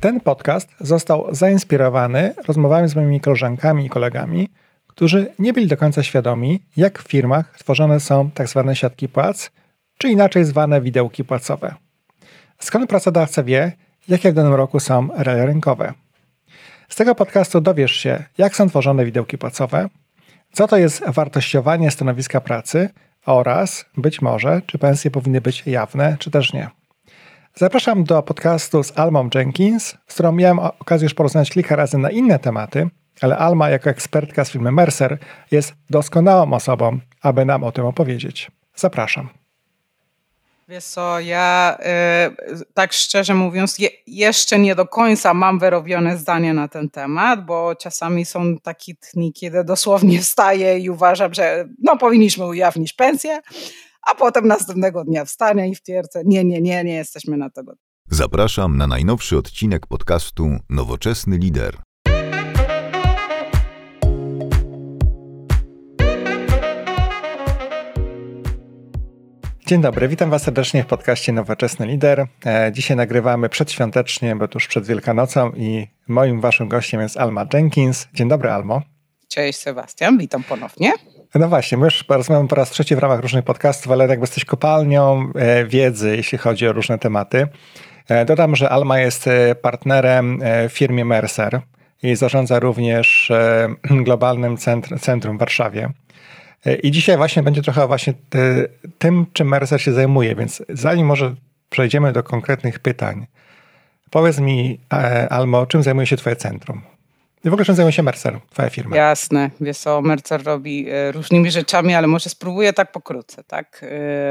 Ten podcast został zainspirowany rozmowami z moimi koleżankami i kolegami, którzy nie byli do końca świadomi, jak w firmach tworzone są tzw. Tak siatki płac, czy inaczej zwane widełki płacowe. Skąd pracodawca wie, jakie w danym roku są realia rynkowe? Z tego podcastu dowiesz się, jak są tworzone widełki płacowe, co to jest wartościowanie stanowiska pracy oraz, być może, czy pensje powinny być jawne, czy też nie. Zapraszam do podcastu z Almą Jenkins, z którą miałem okazję już porozmawiać kilka razy na inne tematy, ale Alma jako ekspertka z firmy Mercer jest doskonałą osobą, aby nam o tym opowiedzieć. Zapraszam. Wiesz co, ja y, tak szczerze mówiąc, je, jeszcze nie do końca mam wyrobione zdanie na ten temat, bo czasami są takie dni, kiedy dosłownie wstaję i uważam, że no powinniśmy ujawnić pensję, a potem następnego dnia wstanę i wtwierdzę, nie, nie, nie, nie jesteśmy na tego. Zapraszam na najnowszy odcinek podcastu Nowoczesny Lider. Dzień dobry, witam Was serdecznie w podcaście Nowoczesny Lider. E, dzisiaj nagrywamy przedświątecznie, bo tuż przed Wielkanocą i moim Waszym gościem jest Alma Jenkins. Dzień dobry, Almo. Cześć Sebastian, witam ponownie. No właśnie, my już rozmawiamy po raz trzeci w ramach różnych podcastów, ale jakby jesteś kopalnią e, wiedzy, jeśli chodzi o różne tematy. E, dodam, że Alma jest partnerem w firmie Mercer i zarządza również globalnym centrum w Warszawie. E, I dzisiaj właśnie będzie trochę właśnie tym, czym Mercer się zajmuje, więc zanim może przejdziemy do konkretnych pytań, powiedz mi, e, Almo, czym zajmuje się twoje centrum? I w ogóle czym zajmuje się Mercer, twoja firma? Jasne, wiesz co, Mercer robi e, różnymi rzeczami, ale może spróbuję tak pokrótce, tak?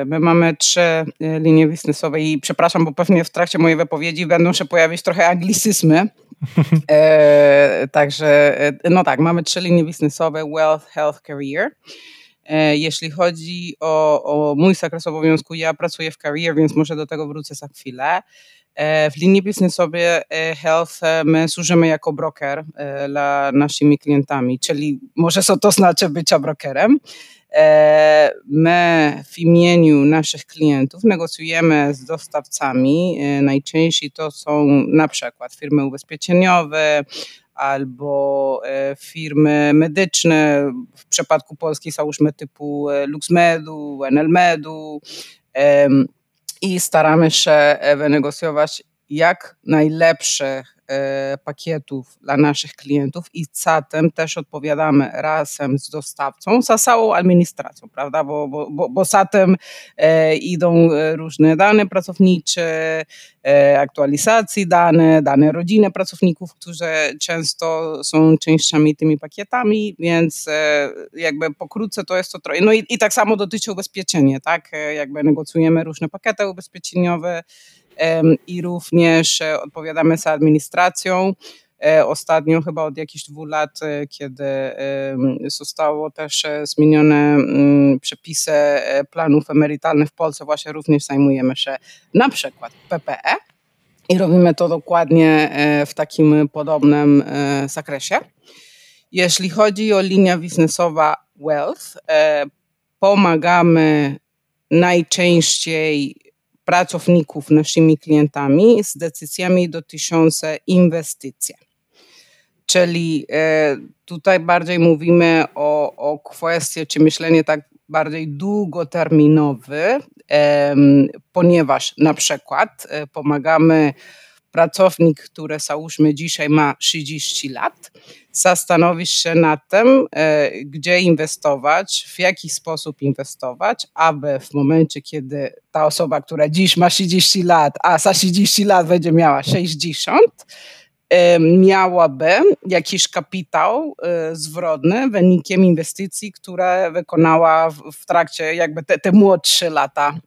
My mamy trzy linie biznesowe i przepraszam, bo pewnie w trakcie mojej wypowiedzi będą się pojawić trochę anglicyzmy, e, także, no tak, mamy trzy linie biznesowe: Wealth, Health, Career. E, jeśli chodzi o, o mój zakres obowiązku, ja pracuję w career, więc może do tego wrócę za chwilę. E, w linii biznesowej e, Health my służymy jako broker dla naszymi klientami, czyli może co to znaczy bycia brokerem. My w imieniu naszych klientów negocjujemy z dostawcami. Najczęściej to są na przykład firmy ubezpieczeniowe, albo e, firmy medyczne, w przypadku Polski załóżmy typu e, LuxMedu, NLMedu i staramy się e, wynegocjować jak najlepsze E, pakietów dla naszych klientów i zatem też odpowiadamy razem z dostawcą za całą administracją, prawda? Bo, bo, bo, bo zatem e, idą różne dane pracownicze, e, aktualizacji dane, dane rodziny pracowników, którzy często są częściami tymi pakietami, więc e, jakby pokrótce to jest to trochę. No i, i tak samo dotyczy ubezpieczenia, tak? E, jakby negocjujemy różne pakiety ubezpieczeniowe, i również e, odpowiadamy za administracją. E, ostatnio, chyba od jakichś dwóch lat, e, kiedy zostało też zmienione mm, przepisy planów emerytalnych w Polsce, właśnie również zajmujemy się na przykład PPE i robimy to dokładnie w takim podobnym zakresie. Jeśli chodzi o linię biznesowa Wealth, pomagamy najczęściej pracowników naszymi klientami z decyzjami dotyczącymi inwestycji. Czyli e, tutaj bardziej mówimy o, o kwestii, czy myślenie tak bardziej długoterminowe, ponieważ na przykład e, pomagamy pracownik, który załóżmy dzisiaj ma 30 lat, zastanowić się nad tym, e, gdzie inwestować, w jaki sposób inwestować, aby w momencie, kiedy ta osoba, która dziś ma 30 lat, a za 30 lat będzie miała 60, e, miałaby jakiś kapitał e, zwrotny wynikiem inwestycji, które wykonała w trakcie jakby te, te młodsze lata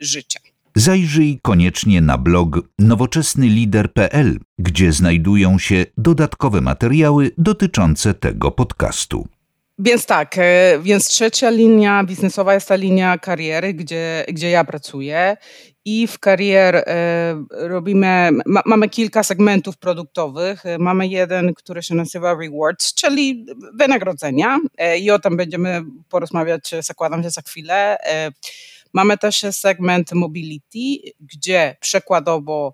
życia. Zajrzyj koniecznie na blog nowoczesnylider.pl, gdzie znajdują się dodatkowe materiały dotyczące tego podcastu. Więc tak, e, więc trzecia linia biznesowa jest ta linia kariery, gdzie, gdzie ja pracuję. I w karier e, robimy, ma, mamy kilka segmentów produktowych. E, mamy jeden, który się nazywa Rewards, czyli wynagrodzenia. I o tym będziemy porozmawiać, zakładam się za chwilę. Mamy też segment mobility, gdzie przykładowo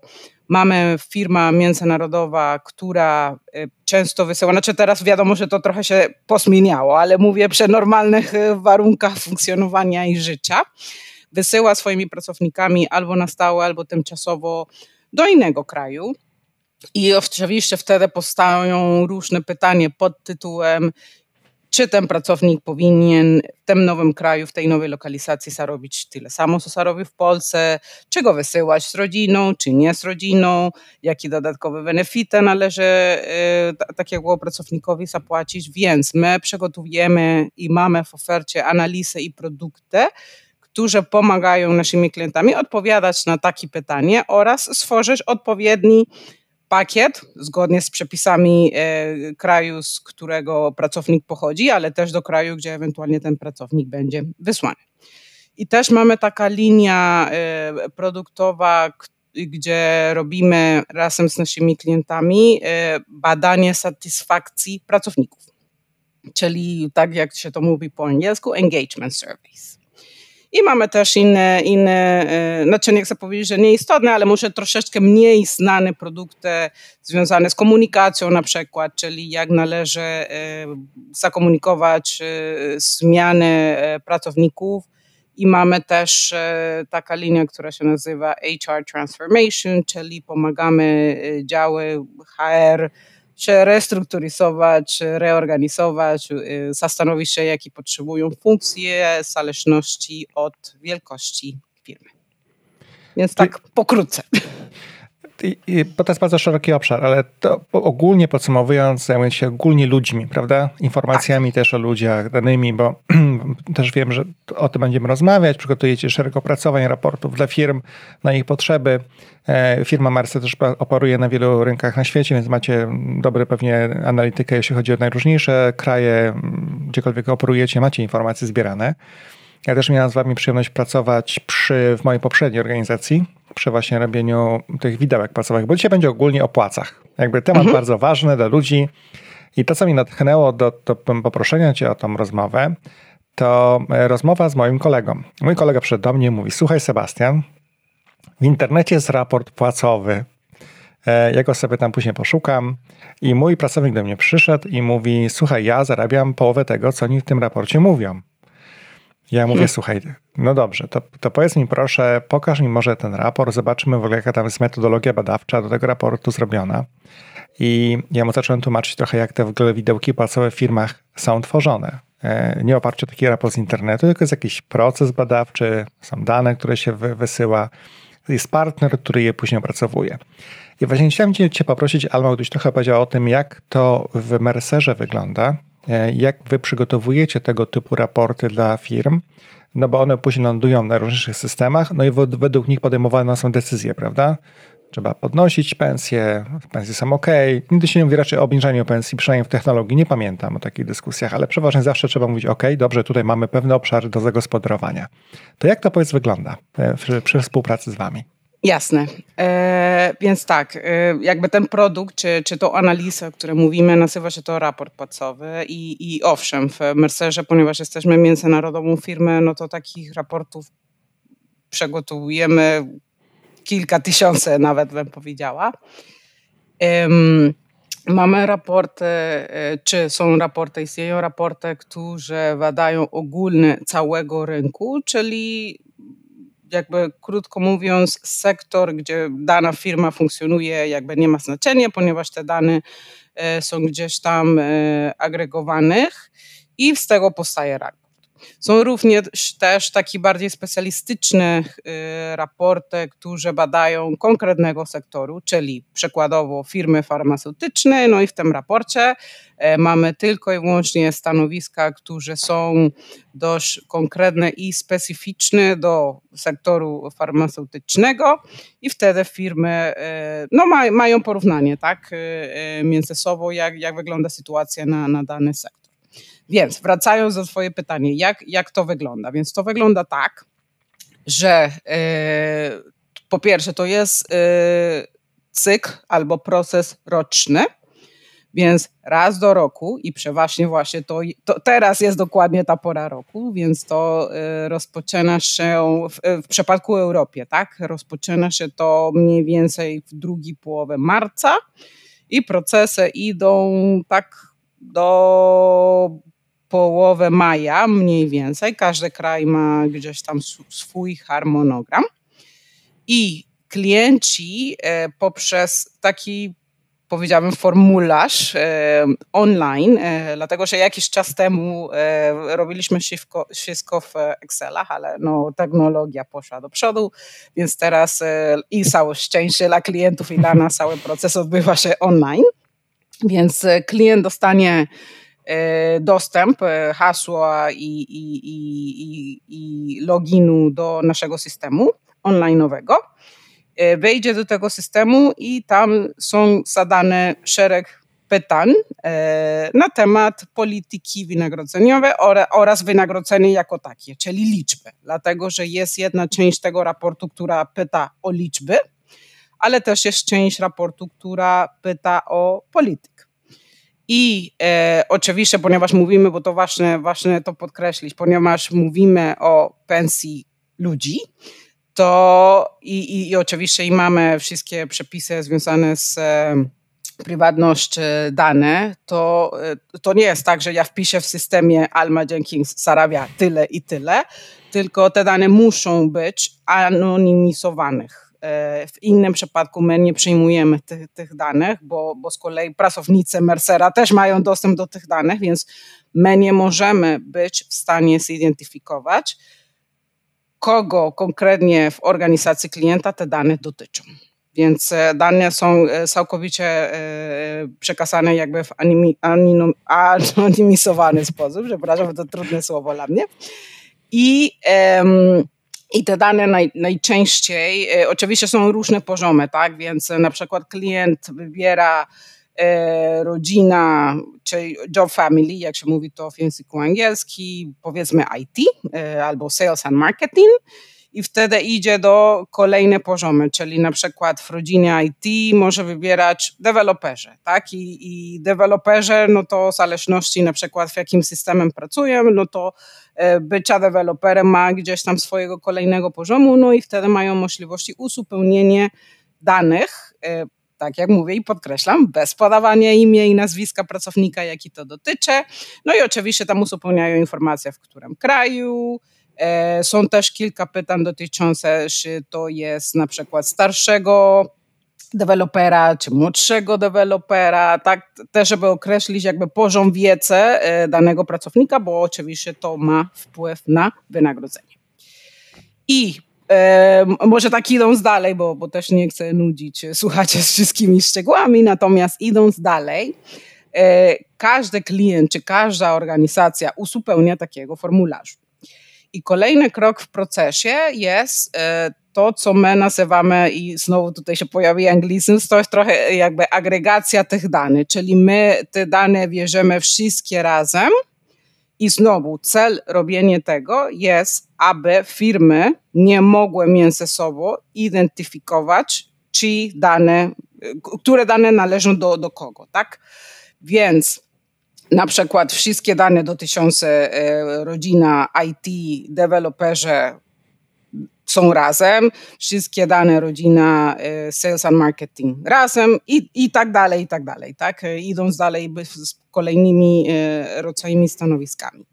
Mamy firma międzynarodowa, która y, często wysyła, znaczy teraz wiadomo, że to trochę się posmieniało, ale mówię przy normalnych y, warunkach funkcjonowania i życia, wysyła swoimi pracownikami albo na stałe, albo tymczasowo do innego kraju. I oczywiście wtedy powstają różne pytania pod tytułem, czy ten pracownik powinien w tym nowym kraju, w tej nowej lokalizacji zarobić tyle samo, co zarobi w Polsce, czy go wysyłać z rodziną, czy nie z rodziną, jakie dodatkowe benefity należy y, takiego pracownikowi zapłacić. Więc my przygotowujemy i mamy w ofercie analizę i produkty, które pomagają naszymi klientami odpowiadać na takie pytanie oraz stworzyć odpowiedni pakiet zgodnie z przepisami e, kraju, z którego pracownik pochodzi, ale też do kraju, gdzie ewentualnie ten pracownik będzie wysłany. I też mamy taka linia e, produktowa, gdzie robimy razem z naszymi klientami e, badanie satysfakcji pracowników. Czyli tak jak się to mówi po angielsku, engagement surveys. I mamy też inne, inne e, znaczy nie chcę powiedzieć, że nieistotne, ale może troszeczkę mniej znane produkty związane z komunikacją na przykład, czyli jak należy e, zakomunikować e, zmiany pracowników. I mamy też taka linia, która się nazywa HR Transformation, czyli pomagamy działy HR czy restrukturyzować, reorganizować, y, zastanowić się, jakie potrzebują funkcje w zależności od wielkości firmy. Więc tak pokrótce. Bo to jest bardzo szeroki obszar, ale to ogólnie podsumowując, zajmując się ogólnie ludźmi, prawda? Informacjami tak. też o ludziach, danymi, bo też wiem, że o tym będziemy rozmawiać. Przygotujecie szereg opracowań, raportów dla firm na ich potrzeby. E, firma Marce też operuje na wielu rynkach na świecie, więc macie dobry pewnie analitykę, jeśli chodzi o najróżniejsze kraje, gdziekolwiek operujecie, macie informacje zbierane. Ja też miałem z wami przyjemność pracować przy, w mojej poprzedniej organizacji, przy właśnie robieniu tych widełek płacowych, bo dzisiaj będzie ogólnie o płacach. Jakby temat mhm. bardzo ważny dla ludzi. I to, co mnie natchnęło do, do poproszenia cię o tą rozmowę, to e, rozmowa z moim kolegą. Mój kolega przyszedł do mnie i mówi, słuchaj Sebastian, w internecie jest raport płacowy. E, ja go sobie tam później poszukam i mój pracownik do mnie przyszedł i mówi, słuchaj, ja zarabiam połowę tego, co oni w tym raporcie mówią. Ja mówię, hmm. słuchaj, no dobrze, to, to powiedz mi proszę, pokaż mi może ten raport, zobaczymy w ogóle jaka tam jest metodologia badawcza do tego raportu zrobiona. I ja mu zacząłem tłumaczyć trochę, jak te w ogóle widełki płacowe w firmach są tworzone. E, nie oparciu o taki raport z internetu, tylko jest jakiś proces badawczy, są dane, które się wysyła, jest partner, który je później opracowuje. I właśnie chciałem Cię, cię poprosić, Alma, gdybyś trochę powiedział o tym, jak to w Mercerze wygląda, jak wy przygotowujecie tego typu raporty dla firm, no bo one później lądują na różnych systemach, no i według nich podejmowane są decyzje, prawda? Trzeba podnosić pensje, pensje są ok. Nigdy się nie mówi raczej o obniżaniu pensji, przynajmniej w technologii. Nie pamiętam o takich dyskusjach, ale przeważnie zawsze trzeba mówić, ok, dobrze, tutaj mamy pewne obszary do zagospodarowania. To jak to powiedz wygląda e, przy, przy współpracy z wami? Jasne. E, więc tak, e, jakby ten produkt, czy, czy to analiza, o której mówimy, nazywa się to raport płacowy i, i owszem, w Mercerze, ponieważ jesteśmy międzynarodową firmą, no to takich raportów przygotowujemy kilka tysięcy nawet bym powiedziała. Mamy raporty, e, czy są raporty, istnieją raporty, które badają ogólne całego rynku, czyli jakby krótko mówiąc, sektor, gdzie dana firma funkcjonuje, jakby nie ma znaczenia, ponieważ te dane e, są gdzieś tam e, agregowanych i z tego powstaje raport. Są również też takie bardziej specjalistyczne y, raporty, które badają konkretnego sektoru, czyli przykładowo firmy farmaceutyczne, no i w tym raporcie e, mamy tylko i wyłącznie stanowiska, które są dość konkretne i specyficzne do sektoru farmaceutycznego i wtedy firmy e, no, mają porównanie tak, e, między sobą, jak, jak wygląda sytuacja na, na dany sektor. Więc wracając do Twoje pytanie, jak, jak to wygląda? Więc to wygląda tak, że yy, po pierwsze to jest yy, cykl albo proces roczny, Więc raz do roku i przeważnie właśnie to, to teraz jest dokładnie ta pora roku, więc to y, rozpoczyna się w, w przypadku Europie, tak? Rozpoczyna się to mniej więcej w drugiej połowie marca i procesy idą tak do połowy maja mniej więcej. Każdy kraj ma gdzieś tam swój harmonogram. I klienci e, poprzez taki powiedziałabym, formularz e, online, e, dlatego że jakiś czas temu robiliśmy wszystko, wszystko w Excelach, ale no, technologia poszła do przodu, więc teraz i całe szczęście dla klientów i dla nas cały proces odbywa się online, więc klient dostanie dostęp, hasła i, i, i, i loginu do naszego systemu online'owego E, wejdzie do tego systemu i tam są zadane szereg pytań e, na temat polityki wynagrodzeniowej oraz wynagrodzenie jako takie, czyli liczby. Dlatego, że jest jedna część tego raportu, która pyta o liczby, ale też jest część raportu, która pyta o politykę. I e, oczywiście, ponieważ mówimy, bo to ważne, ważne to podkreślić, ponieważ mówimy o pensji ludzi, to i, i, i oczywiście i mamy wszystkie przepisy związane z e, prywatność dane, to, e, to nie jest tak, że ja wpiszę w systemie Alma Jenkins zarabia tyle i tyle, tylko te dane muszą być anonimizowanych. E, w innym przypadku my nie przyjmujemy tych, tych danych, bo, bo z kolei pracownicy Mercera też mają dostęp do tych danych, więc my nie możemy być w stanie zidentyfikować, kogo konkretnie w organizacji klienta te dane dotyczą. Więc e, dane są e, całkowicie przekazane jakby w anonimizowany sposób, przepraszam, to trudne słowo dla mnie. I, i te dane naj, najczęściej, oczywiście są różne poziomy, tak, więc na przykład klient wybiera E, rodzina, czyli job family, jak się mówi to w języku angielskim, powiedzmy IT e, albo sales and marketing i wtedy idzie do kolejne poziomy, czyli na przykład w rodzinie IT może wybierać deweloperzy, tak? I, i no to w zależności na przykład w jakim systemem pracują, no to e, bycia deweloperem ma gdzieś tam swojego kolejnego poziomu, no i wtedy mają możliwości uzupełnienia danych tak jak mówię i podkreślam, bez podawania imienia i nazwiska pracownika, jaki to dotyczy. No i oczywiście tam uzupełniają informacje, w którym kraju. E, są też kilka pytań dotyczących, czy to jest na przykład starszego dewelopera, czy młodszego dewelopera, tak też, żeby określić jakby poziom wiedzy e, danego pracownika, bo oczywiście to ma wpływ na wynagrodzenie. I E, może tak idąc dalej, bo, bo też nie chcę nudzić słuchacie z wszystkimi szczegółami, natomiast idąc dalej, e, każdy klient czy każda organizacja uzupełnia takiego formularza. I kolejny krok w procesie jest e, to, co my nazywamy, i znowu tutaj się pojawi anglizm, to jest trochę jakby agregacja tych danych, czyli my te dane bierzemy wszystkie razem i znowu cel robienia tego jest, aby firmy nie mogły między sobą identyfikować, czy dane, które dane należą do, do kogo, tak? Więc na przykład wszystkie dane dotyczące e, rodzina IT, deweloperzy są razem, wszystkie dane rodzina e, sales and marketing razem i, i tak dalej, i tak dalej, tak? Idąc dalej z kolejnymi e, rodzajami stanowiskami.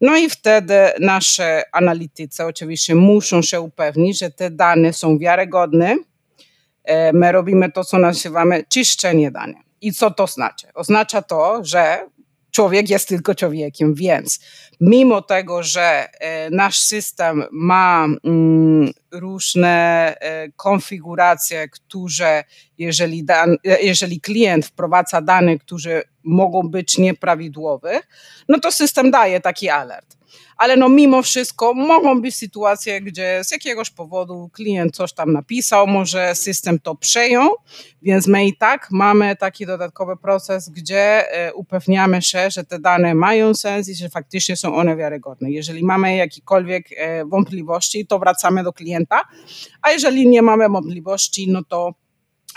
No i wtedy nasze analitycy oczywiście muszą się upewnić, że te dane są wiarygodne. E, my robimy to, co nazywamy czyszczenie danych. I co to znaczy? Oznacza to, że człowiek jest tylko człowiekiem, więc mimo tego, że e, nasz system ma mm, różne e, konfiguracje, które jeżeli, dan, jeżeli klient wprowadza dane, które mogą być nieprawidłowe, no to system daje taki alert ale no mimo wszystko mogą być sytuacje, gdzie z jakiegoś powodu klient coś tam napisał, może system to przejął, więc my i tak mamy taki dodatkowy proces, gdzie e, upewniamy się, że te dane mają sens i że faktycznie są one wiarygodne. Jeżeli mamy jakiekolwiek e, wątpliwości, to wracamy do klienta, a jeżeli nie mamy wątpliwości, no to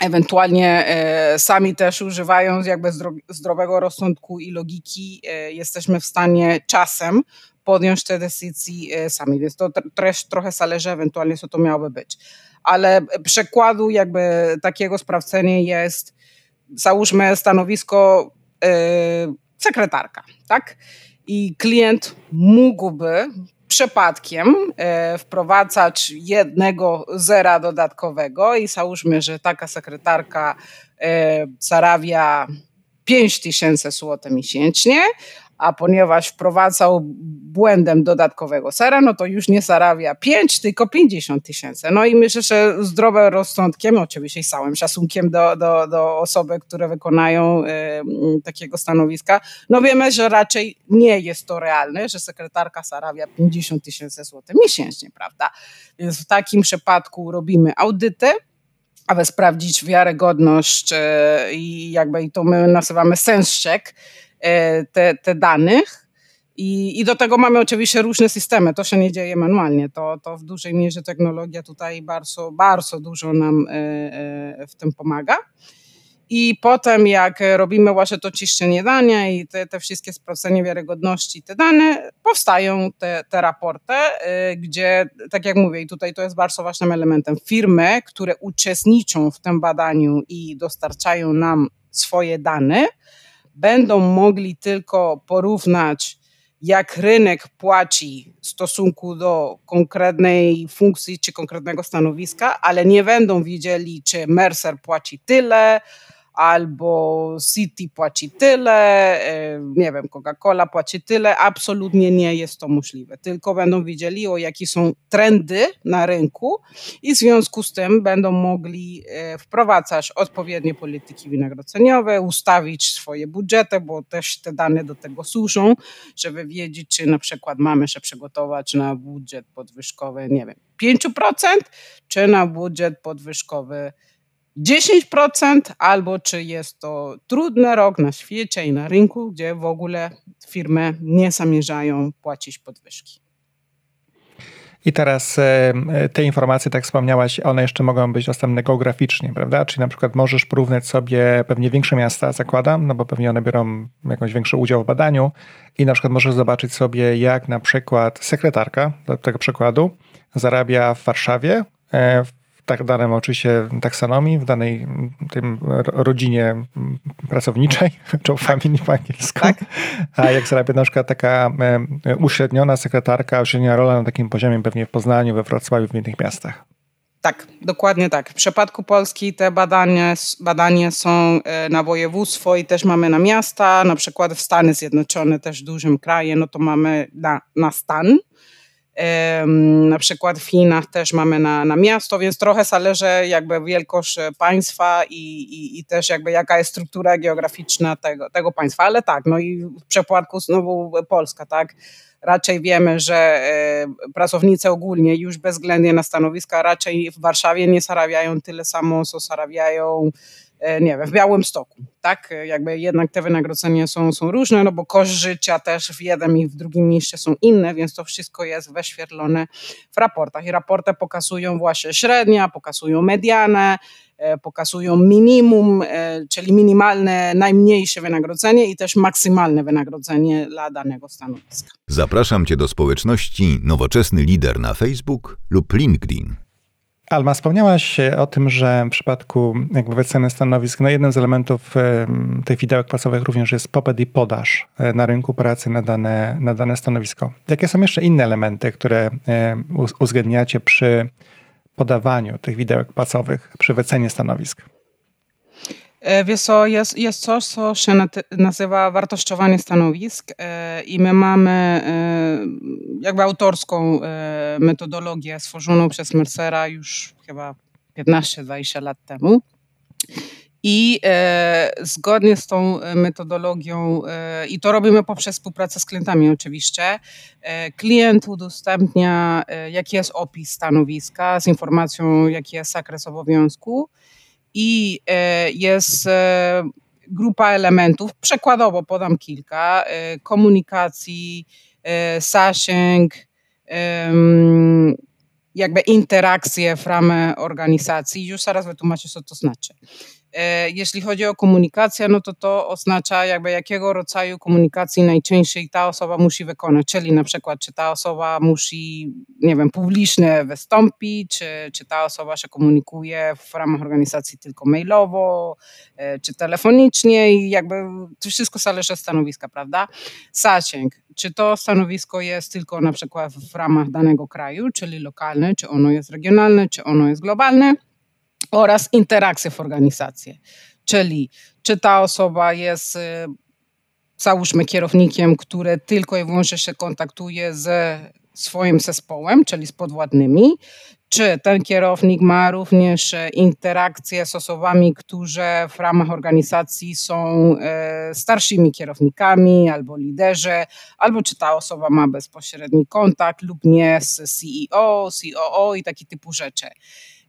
ewentualnie e, sami też używając jakby zdrowego rozsądku i logiki, jesteśmy w stanie czasem podjąć te decyzje sami, więc to też trochę zależy ewentualnie, co to miałoby być. Ale przekładu jakby takiego sprawdzenia jest, załóżmy stanowisko yy, sekretarka, tak? I klient mógłby przypadkiem e, wprowadzać jednego zera dodatkowego i załóżmy, że taka sekretarka e, zarabia 5 tysięcy złotych miesięcznie, a ponieważ wprowadzał błędem dodatkowego sera, no to już nie zarabia 5, tylko 50 tysięcy. No i myślę, że zdrowym rozsądkiem, oczywiście z całym szacunkiem do, do, do osoby, które wykonają y, takiego stanowiska, no wiemy, że raczej nie jest to realne, że sekretarka zarabia 50 tysięcy złotych miesięcznie, prawda? Więc w takim przypadku robimy audyty, aby sprawdzić wiarygodność y, i jakby i to my nazywamy sens check, te, te danych. I, I do tego mamy oczywiście różne systemy. To się nie dzieje manualnie. To, to w dużej mierze technologia tutaj bardzo, bardzo dużo nam e, e, w tym pomaga. I potem, jak robimy właśnie to czyszczenie dania i te, te wszystkie sprawdzenie wiarygodności, te dane, powstają te, te raporty, gdzie, tak jak mówię, i tutaj to jest bardzo ważnym elementem, firmy, które uczestniczą w tym badaniu i dostarczają nam swoje dane, będą mogli tylko porównać, jak rynek płaci w stosunku do konkretnej funkcji czy konkretnego stanowiska, ale nie będą widzieli, czy Mercer płaci tyle, albo City płaci tyle, nie wiem, Coca-Cola płaci tyle, absolutnie nie jest to możliwe. Tylko będą wiedzieli, o jakie są trendy na rynku i w związku z tym będą mogli e, wprowadzać odpowiednie polityki wynagrodzeniowe, ustawić swoje budżety, bo też te dane do tego służą, żeby wiedzieć, czy na przykład mamy się przygotować na budżet podwyżkowy, nie wiem, 5%, czy na budżet podwyżkowy 10%, albo czy jest to trudny rok na świecie i na rynku, gdzie w ogóle firmy nie zamierzają płacić podwyżki. I teraz e, te informacje, tak wspomniałaś, one jeszcze mogą być dostępne geograficznie, prawda? Czyli na przykład możesz porównać sobie pewnie większe miasta, zakładam, no bo pewnie one biorą jakiś większy udział w badaniu i na przykład możesz zobaczyć sobie, jak na przykład sekretarka, do tego przykładu, zarabia w Warszawie, e, tak danym oczywiście taksonomii, w danej tym rodzinie pracowniczej, czy family po angielsku. Tak. A jak zarabia na przykład taka uśredniona sekretarka, uśredniona rola na takim poziomie pewnie w Poznaniu, we Wrocławiu, w innych miastach. Tak, dokładnie tak. W przypadku Polski te badania, badania są e, na województwo i też mamy na miasta, na przykład w Stany Zjednoczone, też dużym krajem, no to mamy na, na stan, na przykład w Chinach też mamy na, na miasto, więc trochę zależy jakby wielkość państwa i, i, i, też jakby jaka jest struktura geograficzna tego, tego państwa, ale tak, no i w przypadku znowu Polska, tak, raczej wiemy, że e, pracownicy ogólnie już bezwzględnie na stanowiska raczej w Warszawie nie zarabiają tyle samo, co zarabiają E, nie wiem, w Białym Stoku, tak? Jakby jednak te wynagrodzenia są, są różne, no bo koszt życia też w jednym i w drugim mieście są inne, więc to wszystko jest wyświetlone w raportach i raporty pokazują właśnie średnia, pokazują medianę, e, pokazują minimum, e, czyli minimalne, najmniejsze wynagrodzenie i też maksymalne wynagrodzenie dla danego stanowiska. Zapraszam Cię do społeczności Nowoczesny Lider na Facebook lub LinkedIn. Alma, wspomniałaś o tym, że w przypadku jakby wyceny stanowisk, no jednym z elementów tych widełek płacowych również jest popyt i podaż e, na rynku pracy na dane, na dane stanowisko. Jakie są jeszcze inne elementy, które uwzględniacie przy podawaniu tych widełek płacowych, przy wycenie stanowisk? E, wiesz co, jest, jest coś, co się nazywa wartościowanie stanowisk e, i my mamy e, jakby autorską metodologię stworzoną przez Mercera już chyba 15-20 lat temu. I e, zgodnie z tą metodologią, e, i to robimy poprzez współpracę z klientami oczywiście, e, klient udostępnia, jaki jest opis stanowiska z informacją, jaki jest zakres obowiązku i e, jest e, grupa elementów, przykładowo podam kilka, e, komunikacji, zasięg, jakby interakcje w ramach organizacji. Już zaraz wytłumaczę, co to znaczy. E, jeśli chodzi o komunikację, no to to oznacza jakby jakiego rodzaju komunikacji najczęściej ta osoba musi wykonać, czyli na przykład czy ta osoba musi, nie wiem, publicznie wystąpić, czy, czy ta osoba się komunikuje w ramach organizacji tylko mailowo, e, czy telefonicznie i jakby to wszystko zależy od stanowiska, prawda? Zasięg, czy to stanowisko jest tylko na przykład w ramach danego kraju, czyli lokalne, czy ono jest regionalne, czy ono jest globalne, oraz interakcje w organizacji. Czyli czy ta osoba jest, y, załóżmy, kierownikiem, który tylko i wyłącznie się kontaktuje ze swoim zespołem, czyli z podwładnymi, czy ten kierownik ma również e, interakcje z osobami, którzy w ramach organizacji są e, starszymi kierownikami albo liderzy, albo czy ta osoba ma bezpośredni kontakt lub nie z CEO, COO i takie typu rzeczy.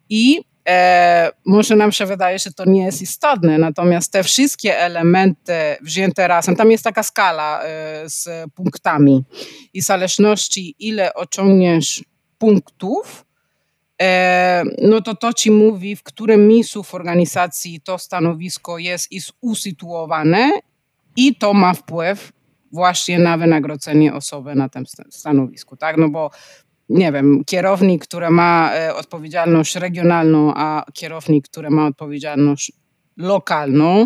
I E, może nam się wydaje, że to nie jest istotne, natomiast te wszystkie elementy wzięte razem, tam jest taka skala e, z punktami i w zależności ile osiągniesz punktów, e, no to to ci mówi, w którym miejscu w organizacji to stanowisko jest i usytuowane i to ma wpływ właśnie na wynagrodzenie osoby na tym stanowisku, tak? No bo nie wiem, kierownik, który ma e, odpowiedzialność regionalną, a kierownik, który ma odpowiedzialność lokalną,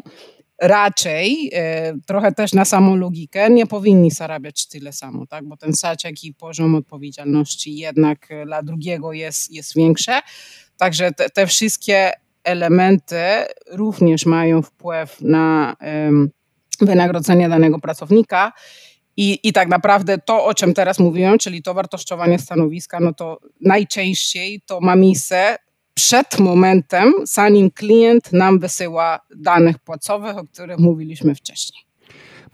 raczej e, trochę też na samą logikę nie powinni zarabiać tyle samo, tak? bo ten saczek i poziom odpowiedzialności jednak dla drugiego jest, jest większe. Także te, te wszystkie elementy również mają wpływ na wynagrodzenie danego pracownika i, I tak naprawdę to, o czym teraz mówiłem, czyli to wartościowanie stanowiska, no to najczęściej to ma miejsce przed momentem, zanim klient nam wysyła danych płacowych, o których mówiliśmy wcześniej.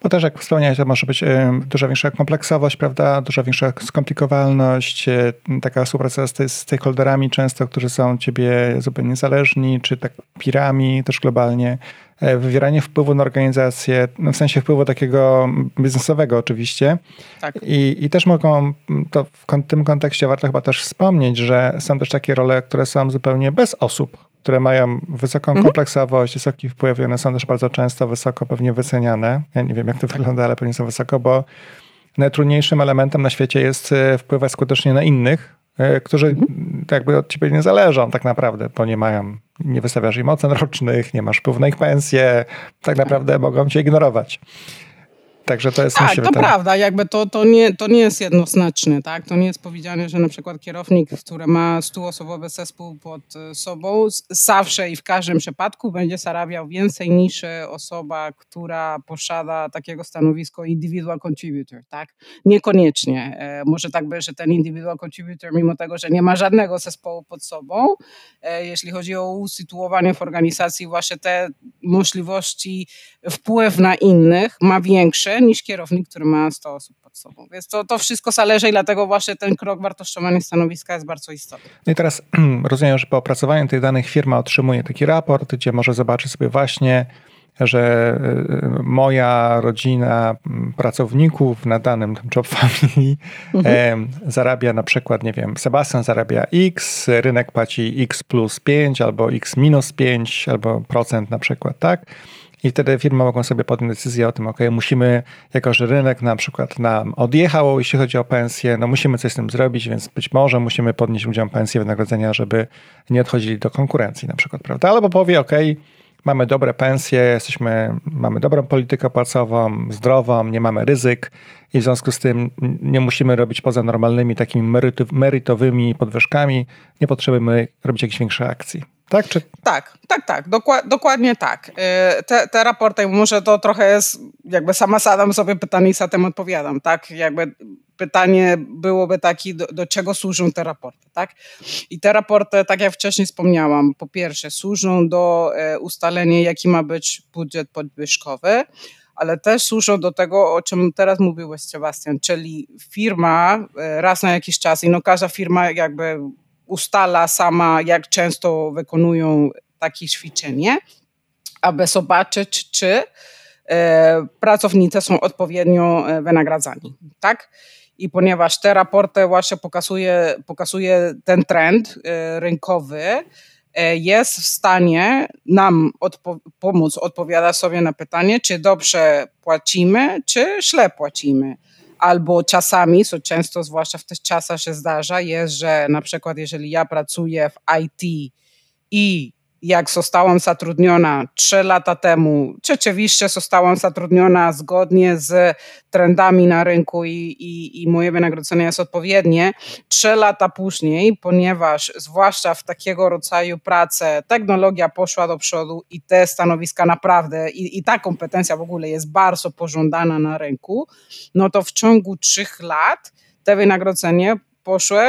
Bo też jak wspomniałeś, to może być duża większa kompleksowość, prawda, duża większa skomplikowalność, e, taka współpraca z, stakeholderami często, którzy są ciebie zupełnie niezależni, czy tak pirami też globalnie. E, wywieranie wpływu na organizację, no w sensie wpływu takiego biznesowego oczywiście. Tak. I, I też mogą, to w tym kontekście warto chyba też wspomnieć, że są też takie role, które są zupełnie bez osób, które mają wysoką mhm. kompleksowość, wysoki wpływ i one są też bardzo często wysoko pewnie wyceniane. Ja nie wiem, jak to wygląda, ale pewnie są wysoko, bo najtrudniejszym elementem na świecie jest e, wpływać skutecznie na innych, e, którzy mhm. jakby od ciebie nie zależą tak naprawdę, bo nie mają, nie wystawiasz im ocen rocznych, nie masz wpływu na ich pensję, tak naprawdę mogą cię ignorować. Także to jest Tak, to prawda, jakby to, to, nie, to nie jest jednoznaczne, tak? To nie jest powiedziane, że na przykład kierownik, który ma stuosobowy zespół pod e, sobą, zawsze i w każdym przypadku będzie zarabiał więcej niż e, osoba, która posiada takiego stanowisko individual contributor, tak? Niekoniecznie. E, może tak być, że ten individual contributor, mimo tego, że nie ma żadnego zespołu pod sobą, jeśli chodzi o usytuowanie w organizacji, właśnie te możliwości wpływ na innych ma większe niż kierownik, który ma 100 osób pod sobą. Więc to, to wszystko zależy i dlatego właśnie ten krok wartościowania stanowiska jest bardzo istotny. No i teraz rozumiem, że po opracowaniu tych danych firma otrzymuje taki raport, gdzie może zobaczyć sobie właśnie, że y, moja rodzina pracowników na danym job family mhm. zarabia na przykład, nie wiem, Sebastian zarabia X, rynek płaci X plus 5 albo X minus 5 albo procent na przykład, tak? I wtedy firmy mogą sobie podjąć decyzję o tym, ok, musimy, jako że rynek na przykład nam odjechał, jeśli chodzi o pensję, no musimy coś z tym zrobić, więc być może musimy podnieść ludziom pensję, wynagrodzenia, żeby nie odchodzili do konkurencji na przykład, prawda? Albo powie, ok, mamy dobre pensje, jesteśmy, mamy dobrą politykę płacową, zdrową, nie mamy ryzyk i w związku z tym nie musimy robić poza normalnymi takimi merytowymi podwyżkami, nie potrzebujemy robić jakichś większych akcji. Tak, czy... tak, tak, tak, dokładnie tak. Y, te, te raporty, może to trochę jest, jakby sama zadam sobie pytanie i za tym odpowiadam, tak? Jakby pytanie byłoby takie, do, do, czego służą te raporty, tak? I te raporty, tak jak wcześniej wspomniałam, po pierwsze służą do e, ustalenia, jaki ma być budżet podwyżkowy, ale też służą do tego, o czym teraz mówiłeś, Sebastian, czyli firma e, raz na jakiś czas, i no każda firma jakby ustala sama, jak często wykonują takie ćwiczenie, aby zobaczyć, czy e, pracownicy są odpowiednio e, wynagradzani. Tak? I ponieważ te raporty właśnie pokazuje, pokazuje ten trend e, rynkowy, jest w stanie nam odpo pomóc odpowiadać sobie na pytanie, czy dobrze płacimy, czy źle płacimy. Albo czasami, co często, zwłaszcza w tych czasach się zdarza, jest, że na przykład jeżeli ja pracuję w IT i jak zostałam zatrudniona trzy lata temu, rzeczywiście zostałam zatrudniona zgodnie z trendami na rynku i, i, i moje wynagrodzenie jest odpowiednie. Trzy lata później, ponieważ zwłaszcza w takiego rodzaju pracę technologia poszła do przodu i te stanowiska naprawdę i, i ta kompetencja w ogóle jest bardzo pożądana na rynku, no to w ciągu trzech lat te wynagrodzenie poszły,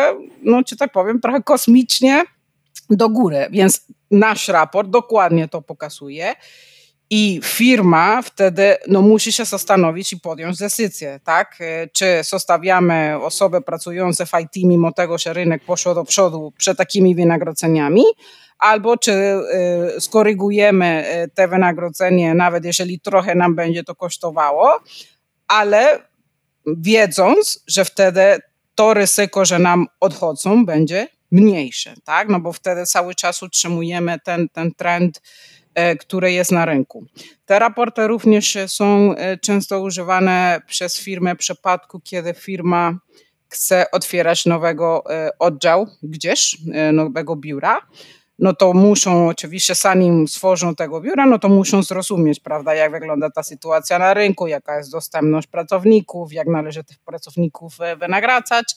no czy tak powiem, trochę kosmicznie do góry. Więc nasz raport dokładnie to pokazuje. I firma wtedy no, musi się zastanowić i podjąć decyzję, tak? Czy zostawiamy osoby pracujące w IT, mimo tego, że rynek poszło do przodu przed takimi wynagrodzeniami, albo czy y, skorygujemy y, te wynagrodzenie, nawet jeżeli trochę nam będzie to kosztowało, ale wiedząc, że wtedy to ryzyko, że nam odchodzą, będzie mniejsze, tak? No bo wtedy cały czas utrzymujemy ten, ten trend, e, który jest na rynku. Te raporty również są e, często używane przez firmę w przypadku, kiedy firma chce otwierać nowego e, oddział gdzieś, nowego biura no to muszą oczywiście, zanim stworzą tego biura, no to muszą zrozumieć, prawda, jak wygląda ta sytuacja na rynku, jaka jest dostępność pracowników, jak należy tych pracowników wynagradzać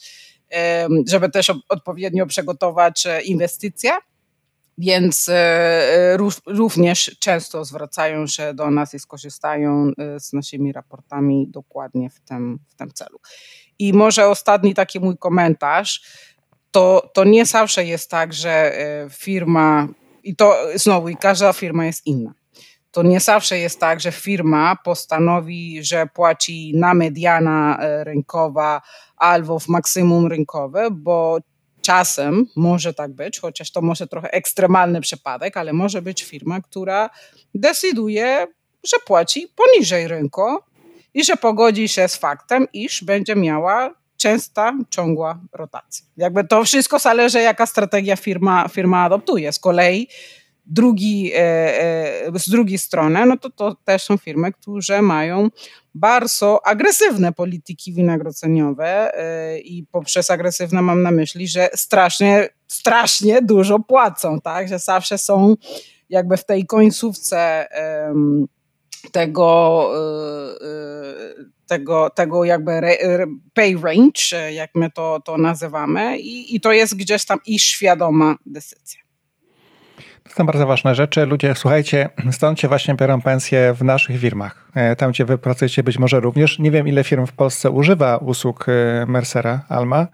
żeby też odpowiednio przygotować e, inwestycje. Więc e, e, również często zwracają się do nas i skorzystają z naszymi raportami dokładnie w tym, w tym celu. I może ostatni taki mój komentarz, to, to nie zawsze jest tak, że firma, i to znowu, i każda firma jest inna. To nie zawsze jest tak, że firma postanowi, że płaci na mediana rynkowa albo w maksimum rynkowe, bo czasem może tak być, chociaż to może trochę ekstremalny przypadek, ale może być firma, która decyduje, że płaci poniżej rynku i że pogodzi się z faktem, iż będzie miała częsta, ciągła rotacja. Jakby to wszystko zależy, jaka strategia firma, firma adoptuje. Z kolei drugi, e, e, z drugiej strony, no to, to też są firmy, które mają bardzo agresywne polityki wynagrodzeniowe e, i poprzez agresywne mam na myśli, że strasznie, strasznie dużo płacą, tak, że zawsze są jakby w tej końcówce tego, tego, tego jakby pay range, jak my to, to nazywamy i, i to jest gdzieś tam i świadoma decyzja. Są bardzo ważne rzeczy. Ludzie, słuchajcie, stąd się właśnie biorą pensje w naszych firmach. E, tam, gdzie wy pracujecie być może również. Nie wiem, ile firm w Polsce używa usług e, Mercera, Alma.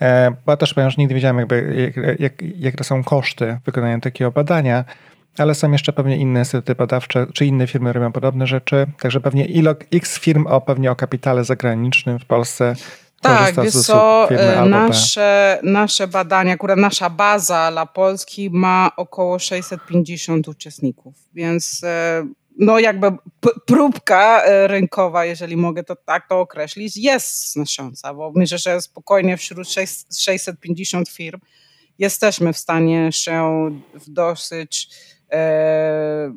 E, bo ja też ponieważ nigdy wiedziałem, jakby, jak, jak, jakie są koszty wykonania takiego badania, ale są jeszcze pewnie inne instytuty badawcze, czy inne firmy robią podobne rzeczy. Także pewnie x firm o pewnie o kapitale zagranicznym w Polsce tak, wiesz co, e, nasze, nasze badania, akurat nasza baza dla Polski ma około 650 uczestników, więc e, no jakby próbka e, rynkowa, jeżeli mogę to tak to określić, jest znacząca, bo myślę, że spokojnie wśród 650 firm jesteśmy w stanie się w dosyć e,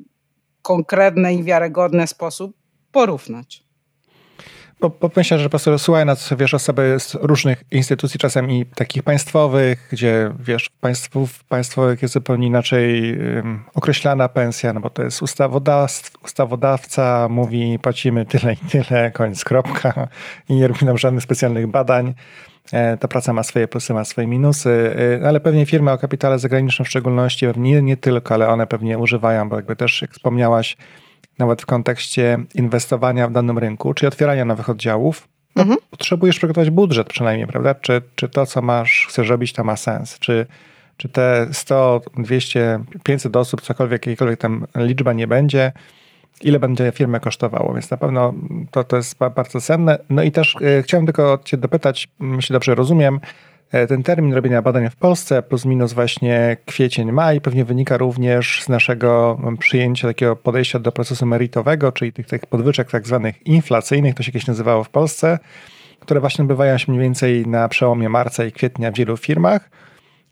konkretny i wiarygodny sposób porównać. Bo, bo myślę, że po prostu słuchają nas, wiesz, osoby z różnych instytucji, czasem i takich państwowych, gdzie, wiesz, państwów, państwowych jest zupełnie inaczej um, określana pensja, no bo to jest ustawodawca mówi, płacimy tyle i tyle, koniec, kropka i nie robi nam żadnych specjalnych badań. E, ta praca ma swoje plusy, ma swoje minusy, e, ale pewnie firmy o kapitale zagranicznym w szczególności, nie, nie tylko, ale one pewnie używają, bo jakby też, jak wspomniałaś, nawet w kontekście inwestowania w danym rynku, czy otwierania nowych oddziałów, no, mhm. potrzebujesz przygotować budżet przynajmniej, prawda? Czy, czy to, co masz, chcesz robić, to ma sens? Czy, czy te 100, 200, 500 osób, cokolwiek, jakiejkolwiek tam liczba nie będzie, ile będzie firmę kosztowało, więc na pewno to, to jest bardzo cenne. No i też y, chciałem tylko cię dopytać, jeśli dobrze rozumiem, ten termin robienia badań w Polsce, plus minus właśnie kwiecień, maj, pewnie wynika również z naszego przyjęcia takiego podejścia do procesu meritowego, czyli tych, tych podwyżek tak zwanych inflacyjnych, to się kiedyś nazywało w Polsce, które właśnie odbywają się mniej więcej na przełomie marca i kwietnia w wielu firmach.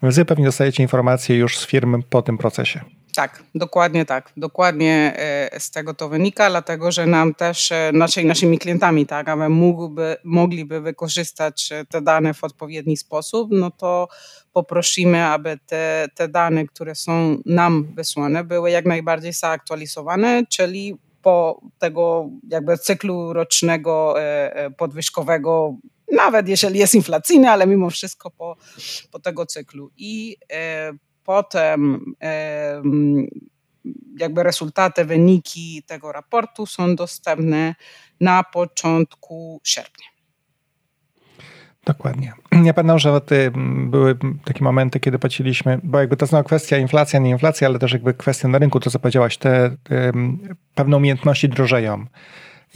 Wy pewnie dostajecie informacje już z firmy po tym procesie. Tak, dokładnie tak. Dokładnie e, z tego to wynika, dlatego że nam też, naszej, naszymi klientami, tak, aby mógłby, mogliby wykorzystać te dane w odpowiedni sposób, no to poprosimy, aby te, te dane, które są nam wysłane, były jak najbardziej zaktualizowane, czyli po tego jakby cyklu rocznego e, e, podwyżkowego, nawet jeżeli jest inflacyjny, ale mimo wszystko po, po tego cyklu. I e, potem jakby rezultaty, wyniki tego raportu są dostępne na początku sierpnia. Dokładnie. Ja pamiętam, że były takie momenty, kiedy płaciliśmy, bo jakby to znowu kwestia inflacja, nie inflacja, ale też jakby kwestia na rynku, to co powiedziałaś, te, te pewne umiejętności drożeją.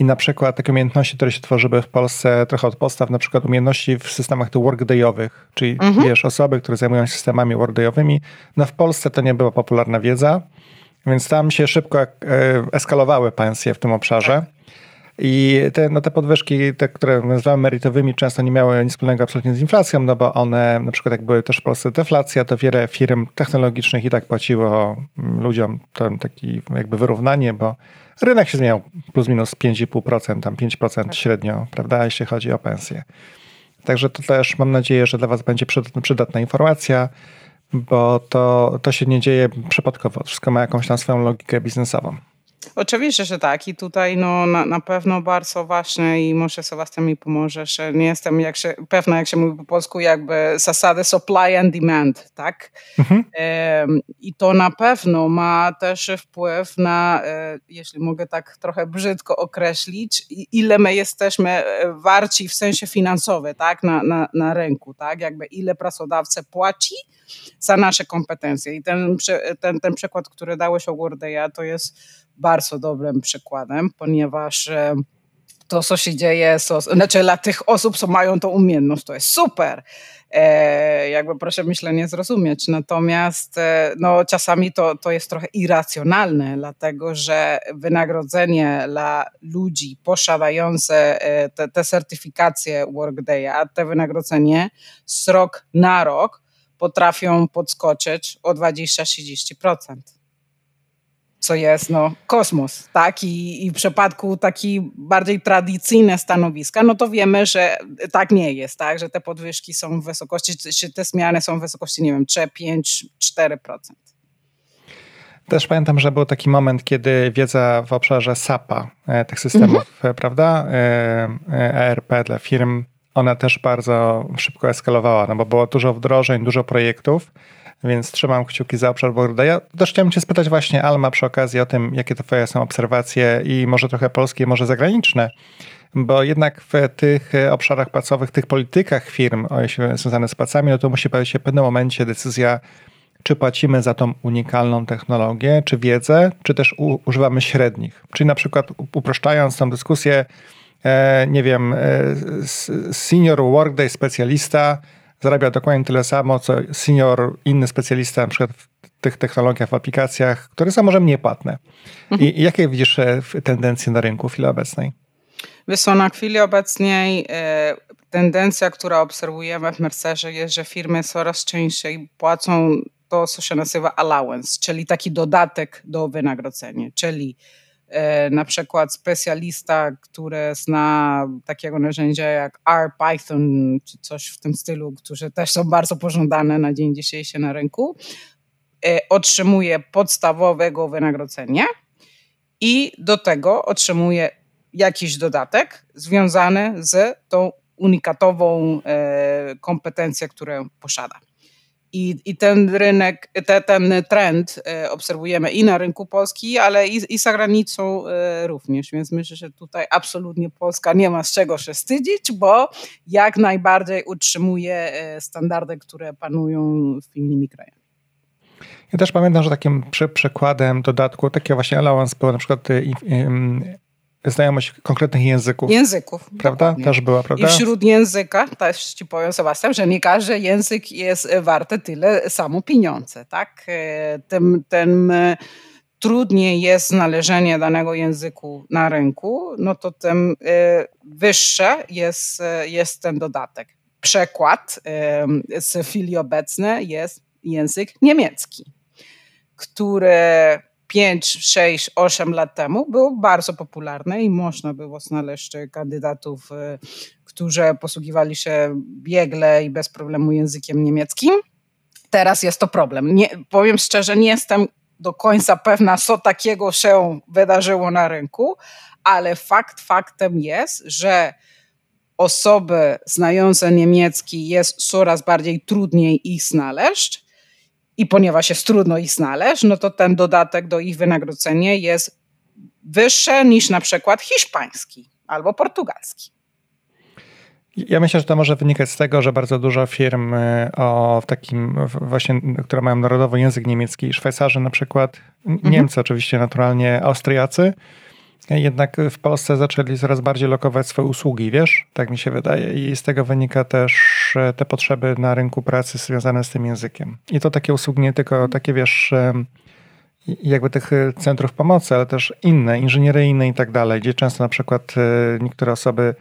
I na przykład takie umiejętności, które się tworzyły w Polsce trochę od postaw, na przykład umiejętności w systemach workdayowych, czyli mhm. wiesz, osoby, które zajmują się systemami workdayowymi, no w Polsce to nie była popularna wiedza, więc tam się szybko e, eskalowały pensje w tym obszarze. I te, no te podwyżki, te, które nazywamy merytowymi, często nie miały nic wspólnego absolutnie z inflacją, no bo one, na przykład jak były też w Polsce deflacja, to wiele firm technologicznych i tak płaciło ludziom to taki jakby wyrównanie, bo rynek się zmieniał plus minus 5,5%, tam 5% tak. średnio, prawda, jeśli chodzi o pensje. Także to też mam nadzieję, że dla Was będzie przydatna informacja, bo to, to się nie dzieje przypadkowo. Wszystko ma jakąś tam swoją logikę biznesową. Oczywiście, że tak. I tutaj no, na, na pewno bardzo ważne i może Sebastian mi pomoże, że nie jestem jak się, pewna, jak się mówi po polsku, jakby zasady supply and demand, tak? Mhm. E, I to na pewno ma też wpływ na, e, jeśli mogę tak trochę brzydko określić, ile my jesteśmy e, warci w sensie finansowym, tak? Na, na, na rynku, tak? Jakby ile pracodawca płaci za nasze kompetencje. I ten, ten, ten przykład, który dałeś o Wordeya, to jest bardzo dobrym przykładem, ponieważ e, to, co się dzieje, so, znaczy dla tych osób, co mają tą umiejętność, to jest super. E, jakby proszę myślę nie zrozumieć. Natomiast e, no, czasami to, to jest trochę irracjonalne, dlatego że wynagrodzenie dla ludzi posiadające e, te, te certyfikacje Workday'a, te wynagrodzenie z rok na rok potrafią podskoczyć o 20-30% co jest no, kosmos, tak? I, I w przypadku taki bardziej tradycyjne stanowiska, no to wiemy, że tak nie jest, tak? Że te podwyżki są w wysokości, czy te zmiany są w wysokości, nie wiem, 3, 5, 4%. Też pamiętam, że był taki moment, kiedy wiedza w obszarze SAP-a, e, tych systemów, mhm. prawda, ERP e dla firm, ona też bardzo szybko eskalowała, no bo było dużo wdrożeń, dużo projektów, więc trzymam kciuki za obszar Ja Też chciałem cię spytać właśnie, Alma, przy okazji o tym, jakie to twoje są obserwacje i może trochę polskie, może zagraniczne, bo jednak w tych obszarach płacowych, tych politykach firm związane z płacami, no to musi pojawić się w pewnym momencie decyzja, czy płacimy za tą unikalną technologię, czy wiedzę, czy też u, używamy średnich. Czyli na przykład uproszczając tą dyskusję, e, nie wiem, e, senior workday specjalista zarabia dokładnie tyle samo, co senior, inny specjalista na przykład w tych technologiach, w aplikacjach, które są może mniej płatne. Mhm. I jakie widzisz e, tendencje na rynku w chwili obecnej? Wiesz na chwili obecnej e, tendencja, która obserwujemy w Mercerze jest, że firmy coraz częściej płacą to, co się nazywa allowance, czyli taki dodatek do wynagrodzenia, czyli na przykład specjalista, który zna takiego narzędzia jak R, Python czy coś w tym stylu, które też są bardzo pożądane na dzień dzisiejszy na rynku, e, otrzymuje podstawowego wynagrodzenia i do tego otrzymuje jakiś dodatek związany z tą unikatową e, kompetencją, którą posiada. I, I ten rynek, te, ten trend e, obserwujemy i na rynku polskim, ale i, i za granicą e, również. Więc myślę, że tutaj absolutnie Polska nie ma z czego się wstydzić, bo jak najbardziej utrzymuje e, standardy, które panują w innymi krajami. Ja też pamiętam, że takim przykładem dodatku, takie właśnie allowance było na przykład znajomość konkretnych języków. Języków. Prawda? Dokładnie. Też była, prawda? I wśród języka, też ci powiem Sebastian, że nie każdy język jest warty tyle samo pieniądze, tak? E, tym, tym e, trudniej jest znalezienie danego języku na rynku, no to tym e, wyższe jest, jest ten dodatek. przekład z chwili obecnej jest język niemiecki, który 5, 6, 8 lat temu był bardzo popularny i można było znaleźć kandydatów, y, którzy posługiwali się biegle i bez problemu językiem niemieckim. Teraz jest to problem. Nie, powiem szczerze, nie jestem do końca pewna, co takiego się wydarzyło na rynku, ale fakt faktem jest, że osoby znające niemiecki jest coraz bardziej trudniej ich znaleźć i ponieważ jest trudno ich znaleźć, no to ten dodatek do ich wynagrodzenia jest wyższy niż na przykład hiszpański albo portugalski. Ja myślę, że to może wynikać z tego, że bardzo dużo firm e, o takim właśnie, które mają narodowy język niemiecki, Szwajcarzy na przykład, mhm. Niemcy oczywiście naturalnie, Austriacy, jednak w Polsce zaczęli coraz bardziej lokować swoje usługi, wiesz? Tak mi się wydaje. I z tego wynika też te potrzeby na rynku pracy związane z tym językiem. I to takie usługi, nie tylko takie, wiesz, jakby tych centrów pomocy, ale też inne, inżynieryjne i tak dalej, gdzie często na przykład e, niektóre osoby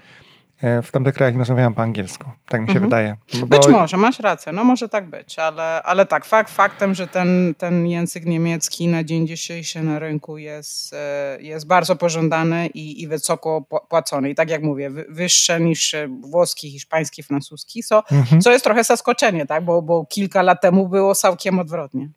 w tamtych krajach nie rozmawiałem po angielsku. Tak mi się mhm. wydaje. Bo... Być może, masz rację, no może tak być, ale, ale tak, fakt, faktem, że ten, ten język niemiecki na dzień dzisiejszy na rynku jest, e, jest bardzo pożądany i, i wysoko płacony. I tak jak mówię, wyższe niż włoski, hiszpański, francuski, co, mhm. co jest trochę zaskoczenie, tak? bo, bo kilka lat temu było całkiem odwrotnie.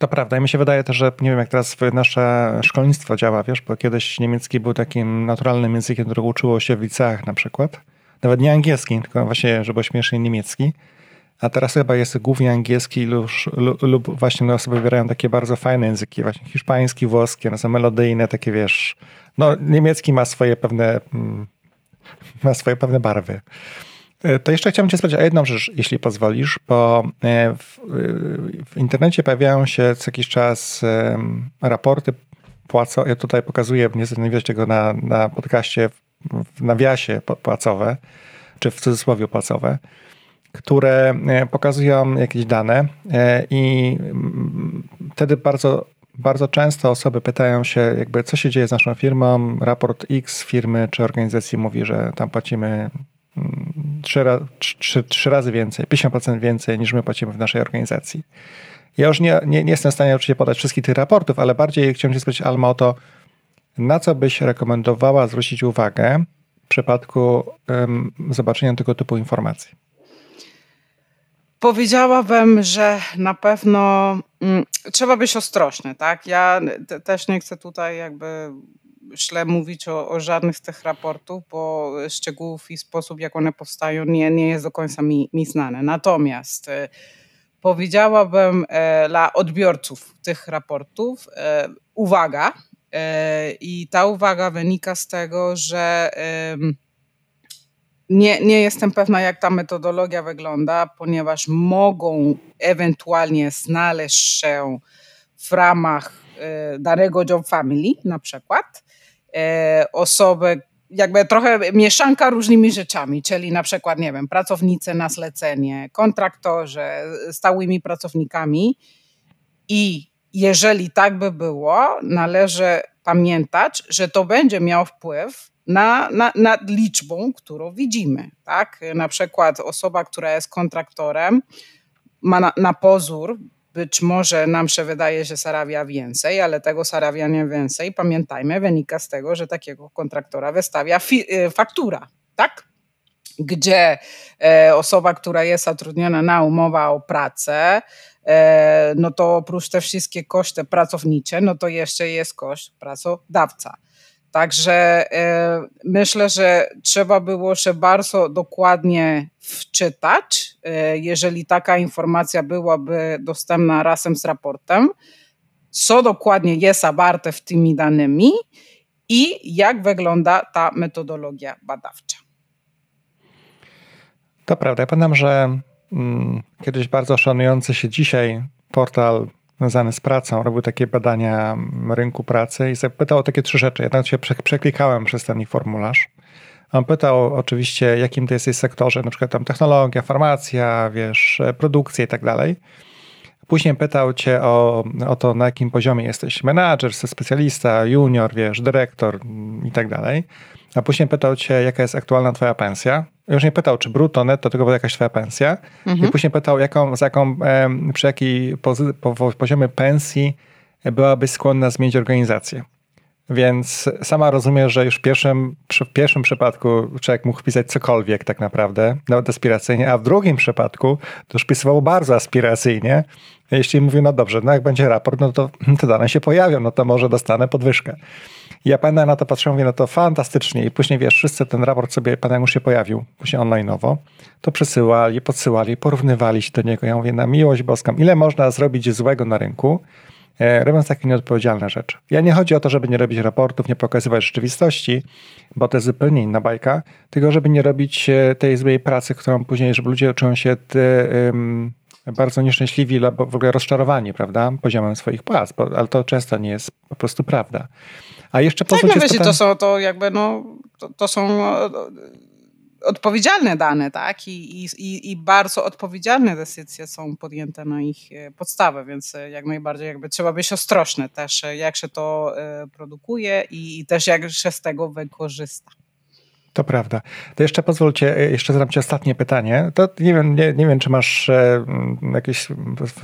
To prawda. I mi się wydaje też, że nie wiem, jak teraz nasze szkolnictwo działa, wiesz, bo kiedyś niemiecki był takim naturalnym językiem, którego uczyło się w liceach na przykład. Nawet nie angielski, tylko właśnie, żeby śmiesznie niemiecki. A teraz chyba jest głównie angielski lub, lub właśnie osoby wybierają takie bardzo fajne języki, właśnie hiszpański, włoski, no są melodyjne, takie wiesz. No, niemiecki ma swoje pewne, mm, ma swoje pewne barwy. E, to jeszcze chciałbym Cię spytać o jedną rzecz, jeśli pozwolisz, bo e, w, w internecie pojawiają się co jakiś czas raporty płacowe. Ja tutaj pokazuję, nie widać tego na, na podcaście, w nawiasie płacowe, czy w cudzysłowie płacowe, które e, pokazują jakieś dane i mm, wtedy bardzo bardzo często osoby pytają się, jakby co się dzieje z naszą firmą. Raport X firmy czy organizacji mówi, że tam płacimy trzy, trzy, trzy razy więcej, 50% więcej niż my płacimy w naszej organizacji. Ja już nie, nie, nie jestem w stanie oczywiście podać wszystkich tych raportów, ale bardziej chciałem się spytać Alma o to, na co byś rekomendowała zwrócić uwagę w przypadku um, zobaczenia tego typu informacji? Powiedziałabym, że na pewno mm, trzeba być ostrożny, tak? Ja też nie chcę tutaj jakby źle mówić o, o, żadnych z tych raportów, bo szczegółów i sposób, jak one powstają, nie, nie jest do końca mi, mi znany. Natomiast e, powiedziałabym e, dla odbiorców tych raportów e, uwaga. I ta uwaga wynika z tego, że nie, nie jestem pewna, jak ta metodologia wygląda, ponieważ mogą ewentualnie znaleźć się w ramach danego job family na przykład, e, osoby, jakby trochę mieszanka różnymi rzeczami, czyli na przykład, nie wiem, pracownicy na zlecenie, kontraktorzy, stałymi pracownikami i jeżeli tak by było, należy pamiętać, że to będzie miało wpływ na, na, nad liczbą, którą widzimy. Tak? Na przykład osoba, która jest kontraktorem, ma na, na pozór być może nam się wydaje, że zarabia więcej, ale tego zarabiania więcej, pamiętajmy, wynika z tego, że takiego kontraktora wystawia y, faktura, tak? Gdzie e, osoba, która jest zatrudniona na umowę o pracę, e, no to oprócz te wszystkie koszty pracownicze, no to jeszcze jest koszt pracodawca. Także e, myślę, że trzeba było się bardzo dokładnie wczytać, e, jeżeli taka informacja byłaby dostępna razem z raportem, co dokładnie jest zawarte w tymi danymi i jak wygląda ta metodologia badawcza. To prawda. Ja pamiętam, że mm, kiedyś bardzo szanujący się dzisiaj portal związany z pracą, robił takie badania rynku pracy i zapytał o takie trzy rzeczy. Ja się przeklikałem przez ten formularz. On pytał oczywiście, jakim to jesteś sektorze, na przykład tam technologia, farmacja, wiesz, produkcja i tak dalej. Później pytał cię o, o to, na jakim poziomie jesteś menadżer, specjalista, junior, wiesz, dyrektor i tak dalej, a później pytał cię, jaka jest aktualna twoja pensja, już nie pytał, czy brutto, netto, tylko była jakaś twoja pensja. Mhm. I później pytał, jaką, jaką, przy jakiej pozy, po, po, poziomie pensji byłabyś skłonna zmienić organizację. Więc sama rozumiem, że już w pierwszym, w pierwszym przypadku człowiek mógł pisać cokolwiek tak naprawdę, nawet aspiracyjnie, a w drugim przypadku to już pisywał bardzo aspiracyjnie. Jeśli mówił, no dobrze, no jak będzie raport, no to te dane się pojawią, no to może dostanę podwyżkę. I ja pamiętam na to patrzę, mówię, no to fantastycznie. I później wiesz, wszyscy ten raport sobie, pamiętam, już się pojawił, później online'owo, to przesyłali, podsyłali, porównywali się do niego. Ja mówię, na miłość boską, ile można zrobić złego na rynku, robiąc takie nieodpowiedzialne rzeczy. Ja nie chodzi o to, żeby nie robić raportów, nie pokazywać rzeczywistości, bo to jest zupełnie inna bajka, tylko żeby nie robić e, tej złej pracy, którą później, żeby ludzie czują się bardzo nieszczęśliwi, albo w ogóle rozczarowani, prawda, poziomem swoich płac, bo, ale to często nie jest po prostu prawda. A jeszcze tak, no wiecie, to są to jakby no, to, to są odpowiedzialne dane, tak? I, i, I bardzo odpowiedzialne decyzje są podjęte na ich e, podstawę, więc e, jak najbardziej jakby trzeba być ostrożny też, e, jak się to produkuje i, i też jak się z tego wykorzysta. To prawda. To jeszcze pozwólcie, jeszcze zadam Ci ostatnie pytanie. To nie wiem, nie, nie wiem, czy masz jakiś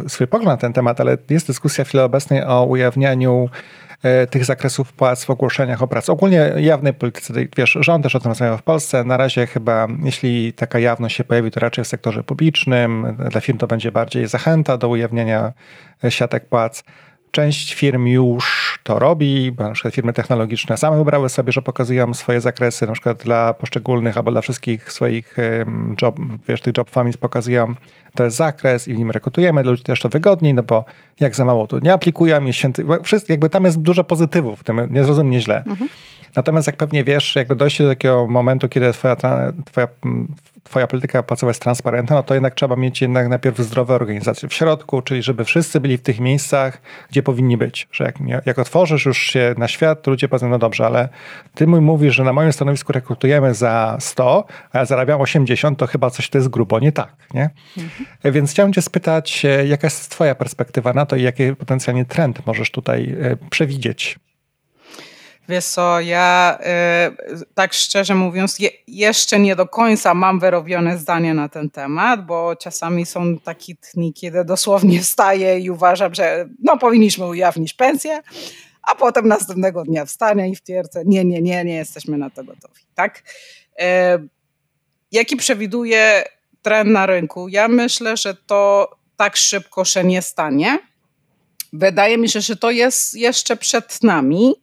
swój pogląd na ten temat, ale jest dyskusja w chwili obecnej o ujawnianiu E, tych zakresów płac w ogłoszeniach o pracę. Ogólnie jawnej polityce, wiesz, rząd też o tym rozmawiał w Polsce. Na razie chyba, jeśli taka jawność się pojawi, to raczej w sektorze publicznym. Dla firm to będzie bardziej zachęta do ujawniania siatek płac. Część firm już to robi, bo na przykład firmy technologiczne same wybrały sobie, że pokazują swoje zakresy, na przykład dla poszczególnych albo dla wszystkich swoich job, wiesz, tych job families pokazują, to jest zakres i w nim rekrutujemy, dla ludzi też to wygodniej, no bo jak za mało to nie aplikują, jest święty, jakby tam jest dużo pozytywów, w tym nie zrozum mnie źle. Mhm. Natomiast jak pewnie wiesz, jakby dojście do takiego momentu, kiedy twoja, twoja twoja polityka płacowa jest transparentna, no to jednak trzeba mieć jednak najpierw zdrowe organizacje w środku, czyli żeby wszyscy byli w tych miejscach, gdzie powinni być. Że jak, jak otworzysz już się na świat, to ludzie powiedzą, no dobrze, ale ty mój mówisz, że na moim stanowisku rekrutujemy za 100, a ja zarabiam 80, to chyba coś to jest grubo nie tak, nie? Mhm. Więc chciałem cię spytać, e, jaka jest twoja perspektywa na to i jaki potencjalnie trend możesz tutaj e, przewidzieć? Wiesz co, ja y, tak szczerze mówiąc, je, jeszcze nie do końca mam wyrobione zdanie na ten temat, bo czasami są takie dni, kiedy dosłownie wstaję i uważam, że no powinniśmy ujawnić pensję, a potem następnego dnia wstanę i wtwierdzę, nie, nie, nie, nie jesteśmy na to gotowi, tak? Y, jaki przewiduje trend na rynku? Ja myślę, że to tak szybko się nie stanie. Wydaje mi się, że to jest jeszcze przed nami.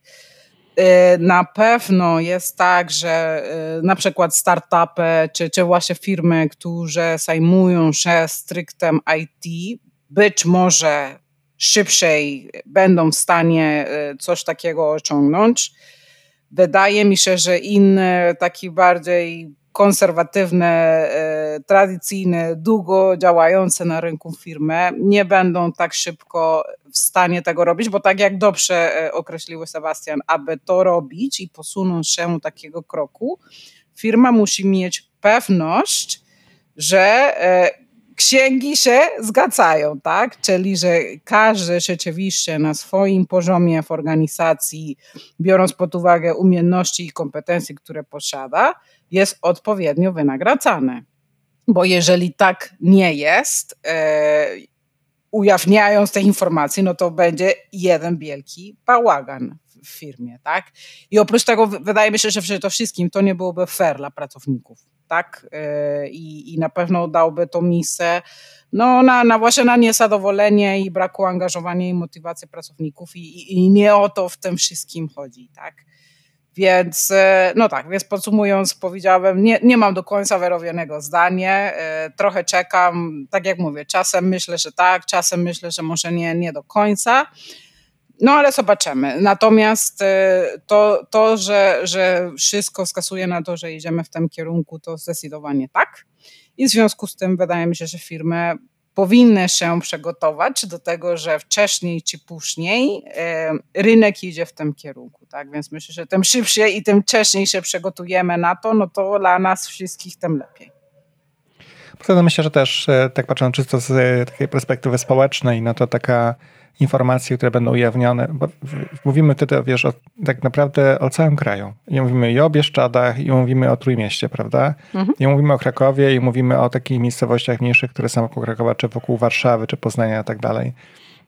Y, na pewno jest tak, że y, na przykład startupy czy, czy właśnie firmy, które zajmują się strictem IT, być może szybciej będą w stanie y, coś takiego osiągnąć. Wydaje mi się, że inne, taki bardziej konserwatywne, tradycyjne, długo działające na rynku firmy nie będą tak szybko w stanie tego robić, bo tak jak dobrze e, określił Sebastian, aby to robić i posunąć się takiego kroku, firma musi mieć pewność, że e, księgi się zgadzają, tak? Czyli, że każdy rzeczywiście na swoim poziomie w organizacji, biorąc pod uwagę umiejętności i kompetencje, które posiada, jest odpowiednio wynagradzany. Bo jeżeli tak nie jest, e, ujawniając te informacje, no to będzie jeden wielki bałagan w firmie, tak? I oprócz tego wydaje mi się, że przede wszystkim to nie byłoby fair dla pracowników, tak? E, I, na pewno dałby to miejsce no, na, na właśnie na niezadowolenie i braku angażowania i motywacji pracowników i, i, i nie o to w tym wszystkim chodzi, tak? Więc e, no tak, więc podsumując, powiedziałem, nie, nie mam do końca wyrobionego zdania. E, trochę czekam, tak jak mówię, czasem myślę, że tak, czasem myślę, że może nie, nie do końca. No ale zobaczymy. Natomiast e, to, to że, że wszystko wskazuje na to, że idziemy w tym kierunku, to zdecydowanie tak. I w związku z tym wydaje mi się, że firmy powinny się przygotować do tego, że wcześniej czy później e, rynek idzie w tym kierunku. Tak? Więc myślę, że tym szybciej i tym wcześniej się przygotujemy na to, no to dla nas wszystkich tym lepiej. Poza myślę, że też e, tak patrząc czysto z e, takiej perspektywy społecznej, no to taka informacje, które będą ujawnione, bo mówimy wtedy, wiesz, o, tak naprawdę o całym kraju. I mówimy i o Bieszczadach, i mówimy o Trójmieście, prawda? Mhm. I mówimy o Krakowie, i mówimy o takich miejscowościach mniejszych, które są wokół Krakowa, czy wokół Warszawy, czy Poznania i tak dalej.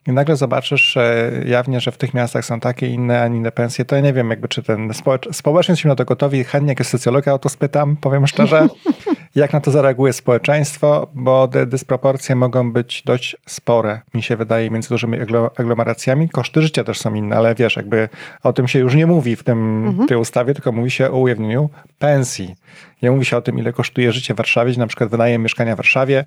I nagle zobaczysz jawnie, że w tych miastach są takie inne, a inne pensje, to ja nie wiem, jakby czy ten społecz, społecznie jesteśmy na to gotowi. Chętnie jak socjologa o to spytam, powiem szczerze, jak na to zareaguje społeczeństwo, bo te dysproporcje mogą być dość spore, mi się wydaje, między dużymi aglomeracjami. Koszty życia też są inne, ale wiesz, jakby o tym się już nie mówi w tym, mhm. tej ustawie, tylko mówi się o ujawnieniu pensji. Nie mówi się o tym, ile kosztuje życie w Warszawie, na przykład wynajem mieszkania w Warszawie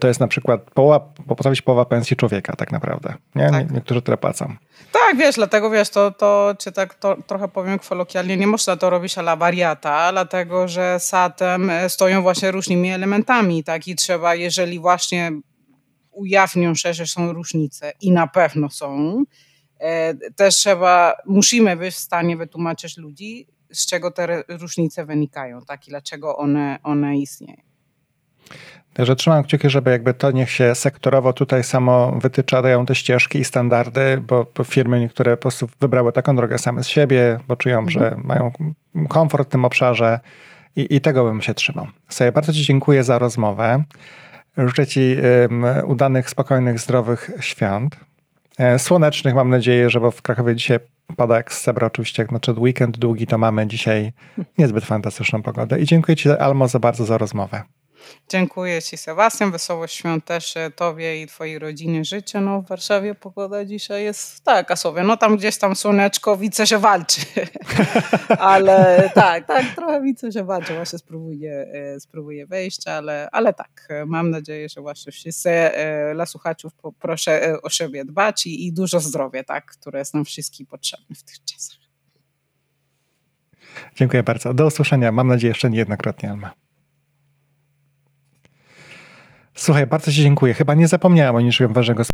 to jest na przykład połowa, potrafi połowa pensji człowieka tak naprawdę. Nie? Tak. Niektórzy tyle płacą. Tak, wiesz, dlatego wiesz, to, to czy tak to, trochę powiem kolokwialnie, nie można to robić ala wariata, dlatego że za tym e, stoją właśnie różnymi elementami, tak, i trzeba, jeżeli właśnie ujawnią się, że są różnice i na pewno są, e, też trzeba, musimy być w stanie wytłumaczyć ludzi, z czego te różnice wynikają, tak, i dlaczego one, one istnieją. Także trzymam kciuki, żeby jakby to niech się sektorowo tutaj samo wytyczają te ścieżki i standardy, bo, firmy niektóre po prostu wybrały taką drogę same z siebie, bo czują, mhm. że mają komfort w tym obszarze i, i tego bym się trzymał. Sobie bardzo Ci dziękuję za rozmowę. Życzę Ci udanych, spokojnych, zdrowych świąt. E, słonecznych mam nadzieję, że bo w Krakowie dzisiaj pada jak z sebra oczywiście, jak znaczy weekend długi, to mamy dzisiaj niezbyt fantastyczną pogodę. I dziękuję Ci Almo za bardzo za rozmowę. Dziękuję Ci Sebastian, wesoło świąt też Tobie i Twojej rodzinie życzę. No w Warszawie pogoda dzisiaj jest taka sobie, no tam gdzieś tam słoneczko, widzę, że walczy. ale tak, tak, trochę widzę, że walczy, właśnie spróbuję, e, spróbuję wejść, ale, ale tak, mam nadzieję, że właśnie wszyscy e, dla słuchaczów proszę e, o siebie dbać i, i dużo zdrowia, tak, które jest nam wszystkim potrzebne w tych czasach. Dziękuję bardzo. Do usłyszenia. Mam nadzieję jeszcze niejednokrotnie, Alma. Słuchaj, bardzo Ci dziękuję. Chyba nie zapomniałem o niczym ważnego